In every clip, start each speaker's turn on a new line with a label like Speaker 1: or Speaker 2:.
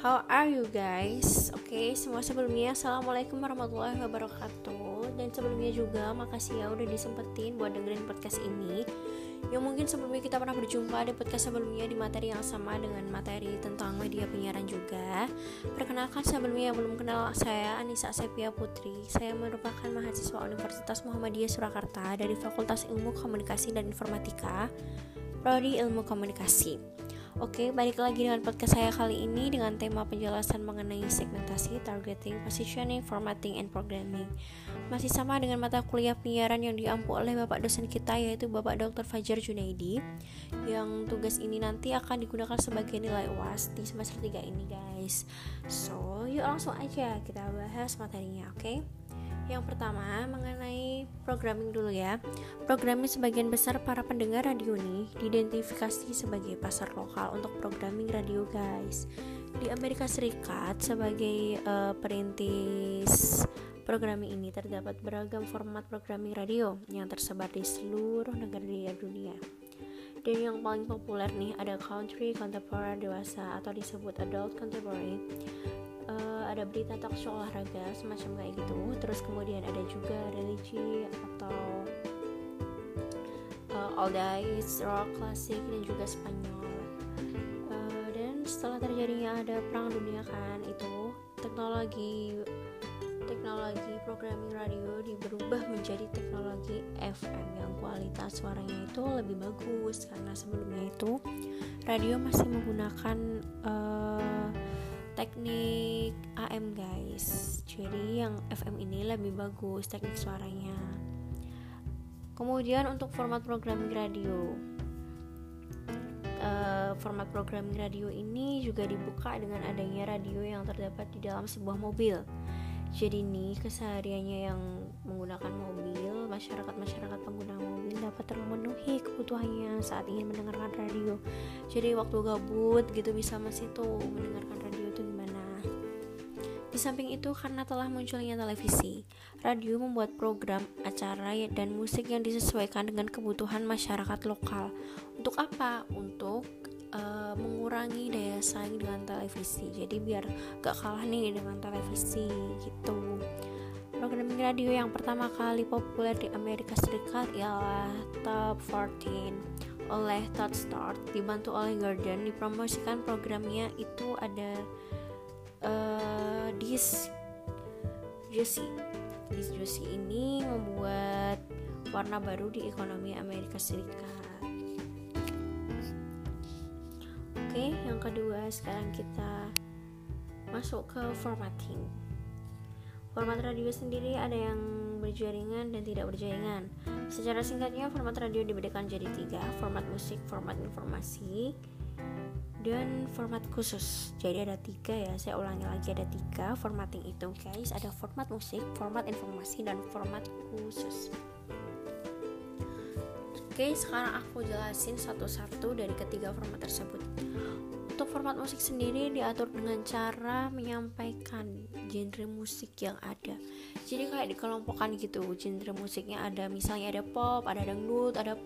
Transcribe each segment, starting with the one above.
Speaker 1: How are you guys? Oke, okay, semua sebelumnya Assalamualaikum warahmatullahi wabarakatuh. Dan sebelumnya juga makasih ya udah disempetin buat dengerin podcast ini. Yang mungkin sebelumnya kita pernah berjumpa di podcast sebelumnya di materi yang sama dengan materi tentang media penyiaran juga. Perkenalkan sebelumnya yang belum kenal saya Anissa Sepia Putri. Saya merupakan mahasiswa Universitas Muhammadiyah Surakarta dari Fakultas Ilmu Komunikasi dan Informatika Prodi Ilmu Komunikasi Oke, balik lagi dengan podcast saya kali ini dengan tema penjelasan mengenai segmentasi, targeting, positioning, formatting, and programming. Masih sama dengan mata kuliah penyiaran yang diampu oleh Bapak dosen kita yaitu Bapak Dr. Fajar Junaidi yang tugas ini nanti akan digunakan sebagai nilai UAS di semester 3 ini guys. So, yuk langsung aja kita bahas materinya, oke? Okay? Yang pertama mengenai programming dulu ya. Programming sebagian besar para pendengar radio nih diidentifikasi sebagai pasar lokal untuk programming radio guys. Di Amerika Serikat sebagai uh, perintis programming ini terdapat beragam format programming radio yang tersebar di seluruh negara di dunia. Dan yang paling populer nih ada country, contemporary, dewasa atau disebut adult contemporary uh, ada berita talk show olahraga semacam kayak gitu. Terus kemudian ada juga religi atau uh, all days rock klasik dan juga Spanyol. Uh, dan setelah terjadinya ada perang dunia kan itu teknologi teknologi programming radio diberubah menjadi teknologi FM yang kualitas suaranya itu lebih bagus. Karena sebelumnya itu radio masih menggunakan uh, teknik AM guys. Jadi yang FM ini lebih bagus teknik suaranya. Kemudian untuk format programming radio. Uh, format programming radio ini juga dibuka dengan adanya radio yang terdapat di dalam sebuah mobil. Jadi nih kesehariannya yang menggunakan mobil masyarakat-masyarakat pengguna mobil dapat termenuhi kebutuhannya saat ingin mendengarkan radio. Jadi waktu gabut gitu bisa masih tuh mendengarkan radio samping itu, karena telah munculnya televisi, radio membuat program, acara, dan musik yang disesuaikan dengan kebutuhan masyarakat lokal. Untuk apa? Untuk uh, mengurangi daya saing dengan televisi. Jadi biar gak kalah nih dengan televisi gitu. Program radio yang pertama kali populer di Amerika Serikat ialah Top 14 oleh Todd Start dibantu oleh Garden dipromosikan programnya itu ada uh, dis Juicy dis Juicy ini membuat warna baru di ekonomi Amerika Serikat. Oke yang kedua sekarang kita masuk ke formatting. Format radio sendiri ada yang berjaringan dan tidak berjaringan. Secara singkatnya format radio dibedakan jadi tiga format musik format informasi dan format khusus. Jadi ada tiga ya saya ulangi lagi ada tiga formatting itu guys. Ada format musik format informasi dan format khusus. Oke sekarang aku jelasin satu-satu dari ketiga format tersebut. Untuk format musik sendiri diatur dengan cara menyampaikan genre musik yang ada. Jadi kayak dikelompokkan gitu genre musiknya ada misalnya ada pop ada dangdut ada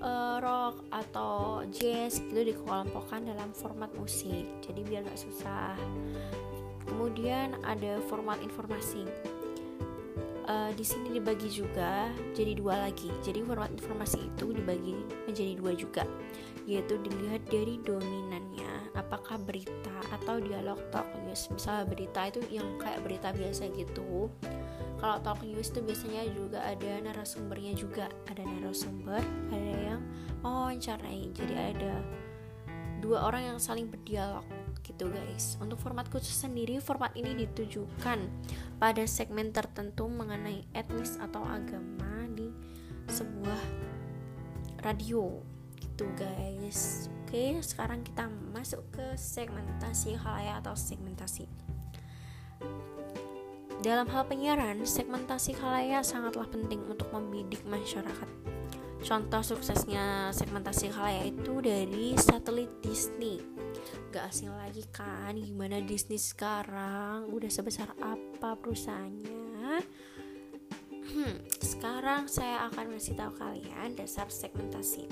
Speaker 1: uh, rock atau jazz gitu dikelompokkan dalam format musik. Jadi biar gak susah. Kemudian ada format informasi uh, di sini dibagi juga jadi dua lagi. Jadi format informasi itu dibagi menjadi dua juga yaitu dilihat dari dominannya. Apakah berita atau dialog talk news? Misalnya berita itu yang kayak berita biasa gitu. Kalau talk news itu biasanya juga ada narasumbernya juga. Ada narasumber ada yang mewawancarai. Jadi ada dua orang yang saling berdialog gitu guys. Untuk format khusus sendiri format ini ditujukan pada segmen tertentu mengenai etnis atau agama di sebuah radio gitu guys. Oke sekarang kita masuk ke segmentasi halayak atau segmentasi. Dalam hal penyiaran, segmentasi khalayak sangatlah penting untuk membidik masyarakat. Contoh suksesnya segmentasi khalayak itu dari satelit Disney. Gak asing lagi kan gimana Disney sekarang udah sebesar apa perusahaannya. Hmm, sekarang saya akan ngasih tahu kalian dasar segmentasi.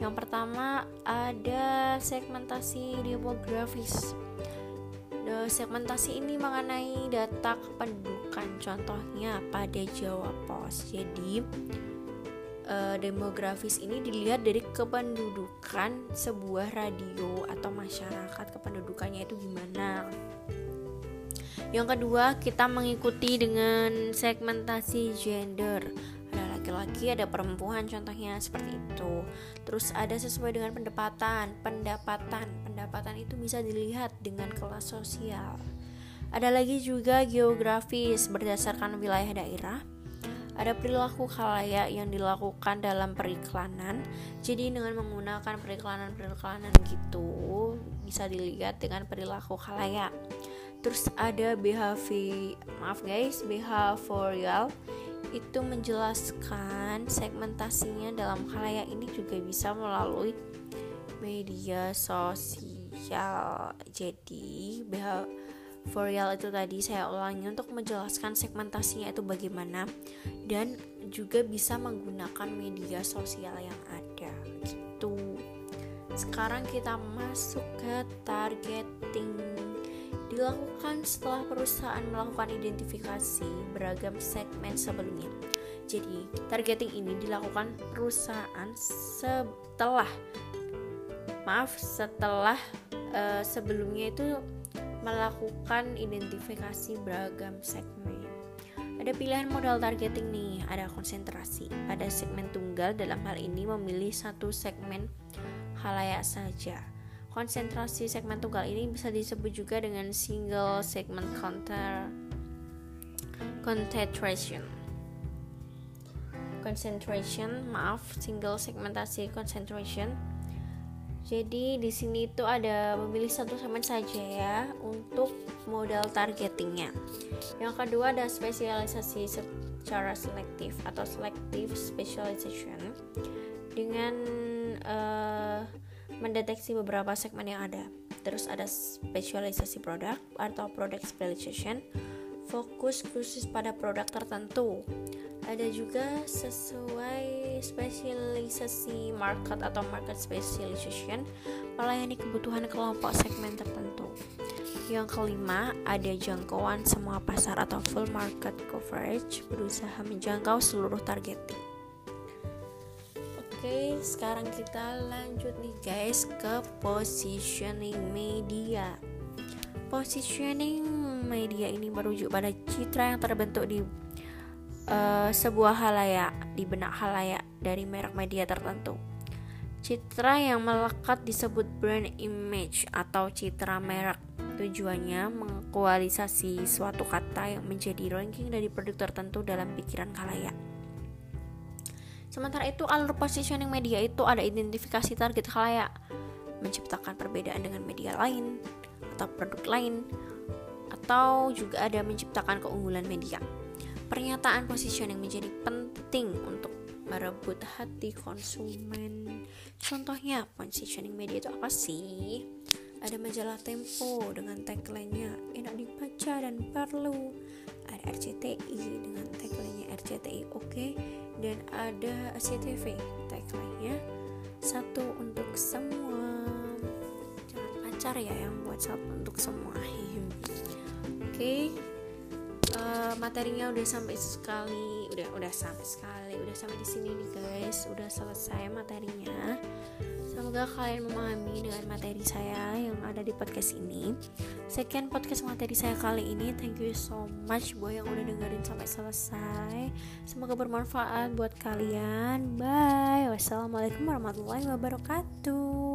Speaker 1: Yang pertama ada segmentasi demografis e, segmentasi ini mengenai data kependudukan contohnya pada Jawa Pos jadi e, demografis ini dilihat dari kependudukan sebuah radio atau masyarakat kependudukannya itu gimana. Yang kedua kita mengikuti dengan segmentasi gender. Ada laki-laki ada perempuan contohnya seperti itu. Terus ada sesuai dengan pendapatan pendapatan. Pendapatan itu bisa dilihat dengan kelas sosial. Ada lagi juga geografis berdasarkan wilayah daerah ada perilaku khalayak yang dilakukan dalam periklanan. Jadi dengan menggunakan periklanan-periklanan gitu bisa dilihat dengan perilaku khalayak. Terus ada BHV, maaf guys, behavioral itu menjelaskan segmentasinya dalam khalayak ini juga bisa melalui media sosial. Jadi BHV For real itu tadi saya ulangi untuk menjelaskan segmentasinya itu bagaimana dan juga bisa menggunakan media sosial yang ada gitu. Sekarang kita masuk ke targeting dilakukan setelah perusahaan melakukan identifikasi beragam segmen sebelumnya. Jadi, targeting ini dilakukan perusahaan setelah maaf, setelah uh, sebelumnya itu melakukan identifikasi beragam segmen. Ada pilihan modal targeting nih, ada konsentrasi pada segmen tunggal dalam hal ini memilih satu segmen halayak saja. Konsentrasi segmen tunggal ini bisa disebut juga dengan single segment counter concentration. Concentration, maaf, single segmentasi concentration jadi di sini itu ada memilih satu segmen saja ya untuk modal targetingnya. Yang kedua ada spesialisasi secara selektif atau selective specialization dengan uh, mendeteksi beberapa segmen yang ada. Terus ada spesialisasi produk atau product specialization, fokus khusus pada produk tertentu ada juga sesuai spesialisasi market atau market specialization melayani kebutuhan kelompok segmen tertentu. Yang kelima, ada jangkauan semua pasar atau full market coverage, berusaha menjangkau seluruh targeting. Oke, sekarang kita lanjut nih guys ke positioning media. Positioning media ini merujuk pada citra yang terbentuk di uh, sebuah halayak di benak halayak dari merek media tertentu. Citra yang melekat disebut brand image atau citra merek. Tujuannya mengkualisasi suatu kata yang menjadi ranking dari produk tertentu dalam pikiran halayak. Sementara itu, alur positioning media itu ada identifikasi target halayak, menciptakan perbedaan dengan media lain atau produk lain, atau juga ada menciptakan keunggulan media. Pernyataan positioning menjadi penting untuk merebut hati konsumen. Contohnya, positioning media itu apa sih? Ada majalah Tempo dengan tagline-nya enak dibaca dan perlu. Ada RCTI dengan tagline-nya RCTI oke okay. dan ada SCTV tagline-nya satu untuk semua. Jangan pacar ya yang buat satu untuk semua. Oke. Okay uh, materinya udah sampai sekali udah udah sampai sekali udah sampai di sini nih guys. Udah selesai materinya. Semoga kalian memahami dengan materi saya yang ada di podcast ini. Sekian podcast materi saya kali ini. Thank you so much buat yang udah dengerin sampai selesai. Semoga bermanfaat buat kalian. Bye. Wassalamualaikum warahmatullahi wabarakatuh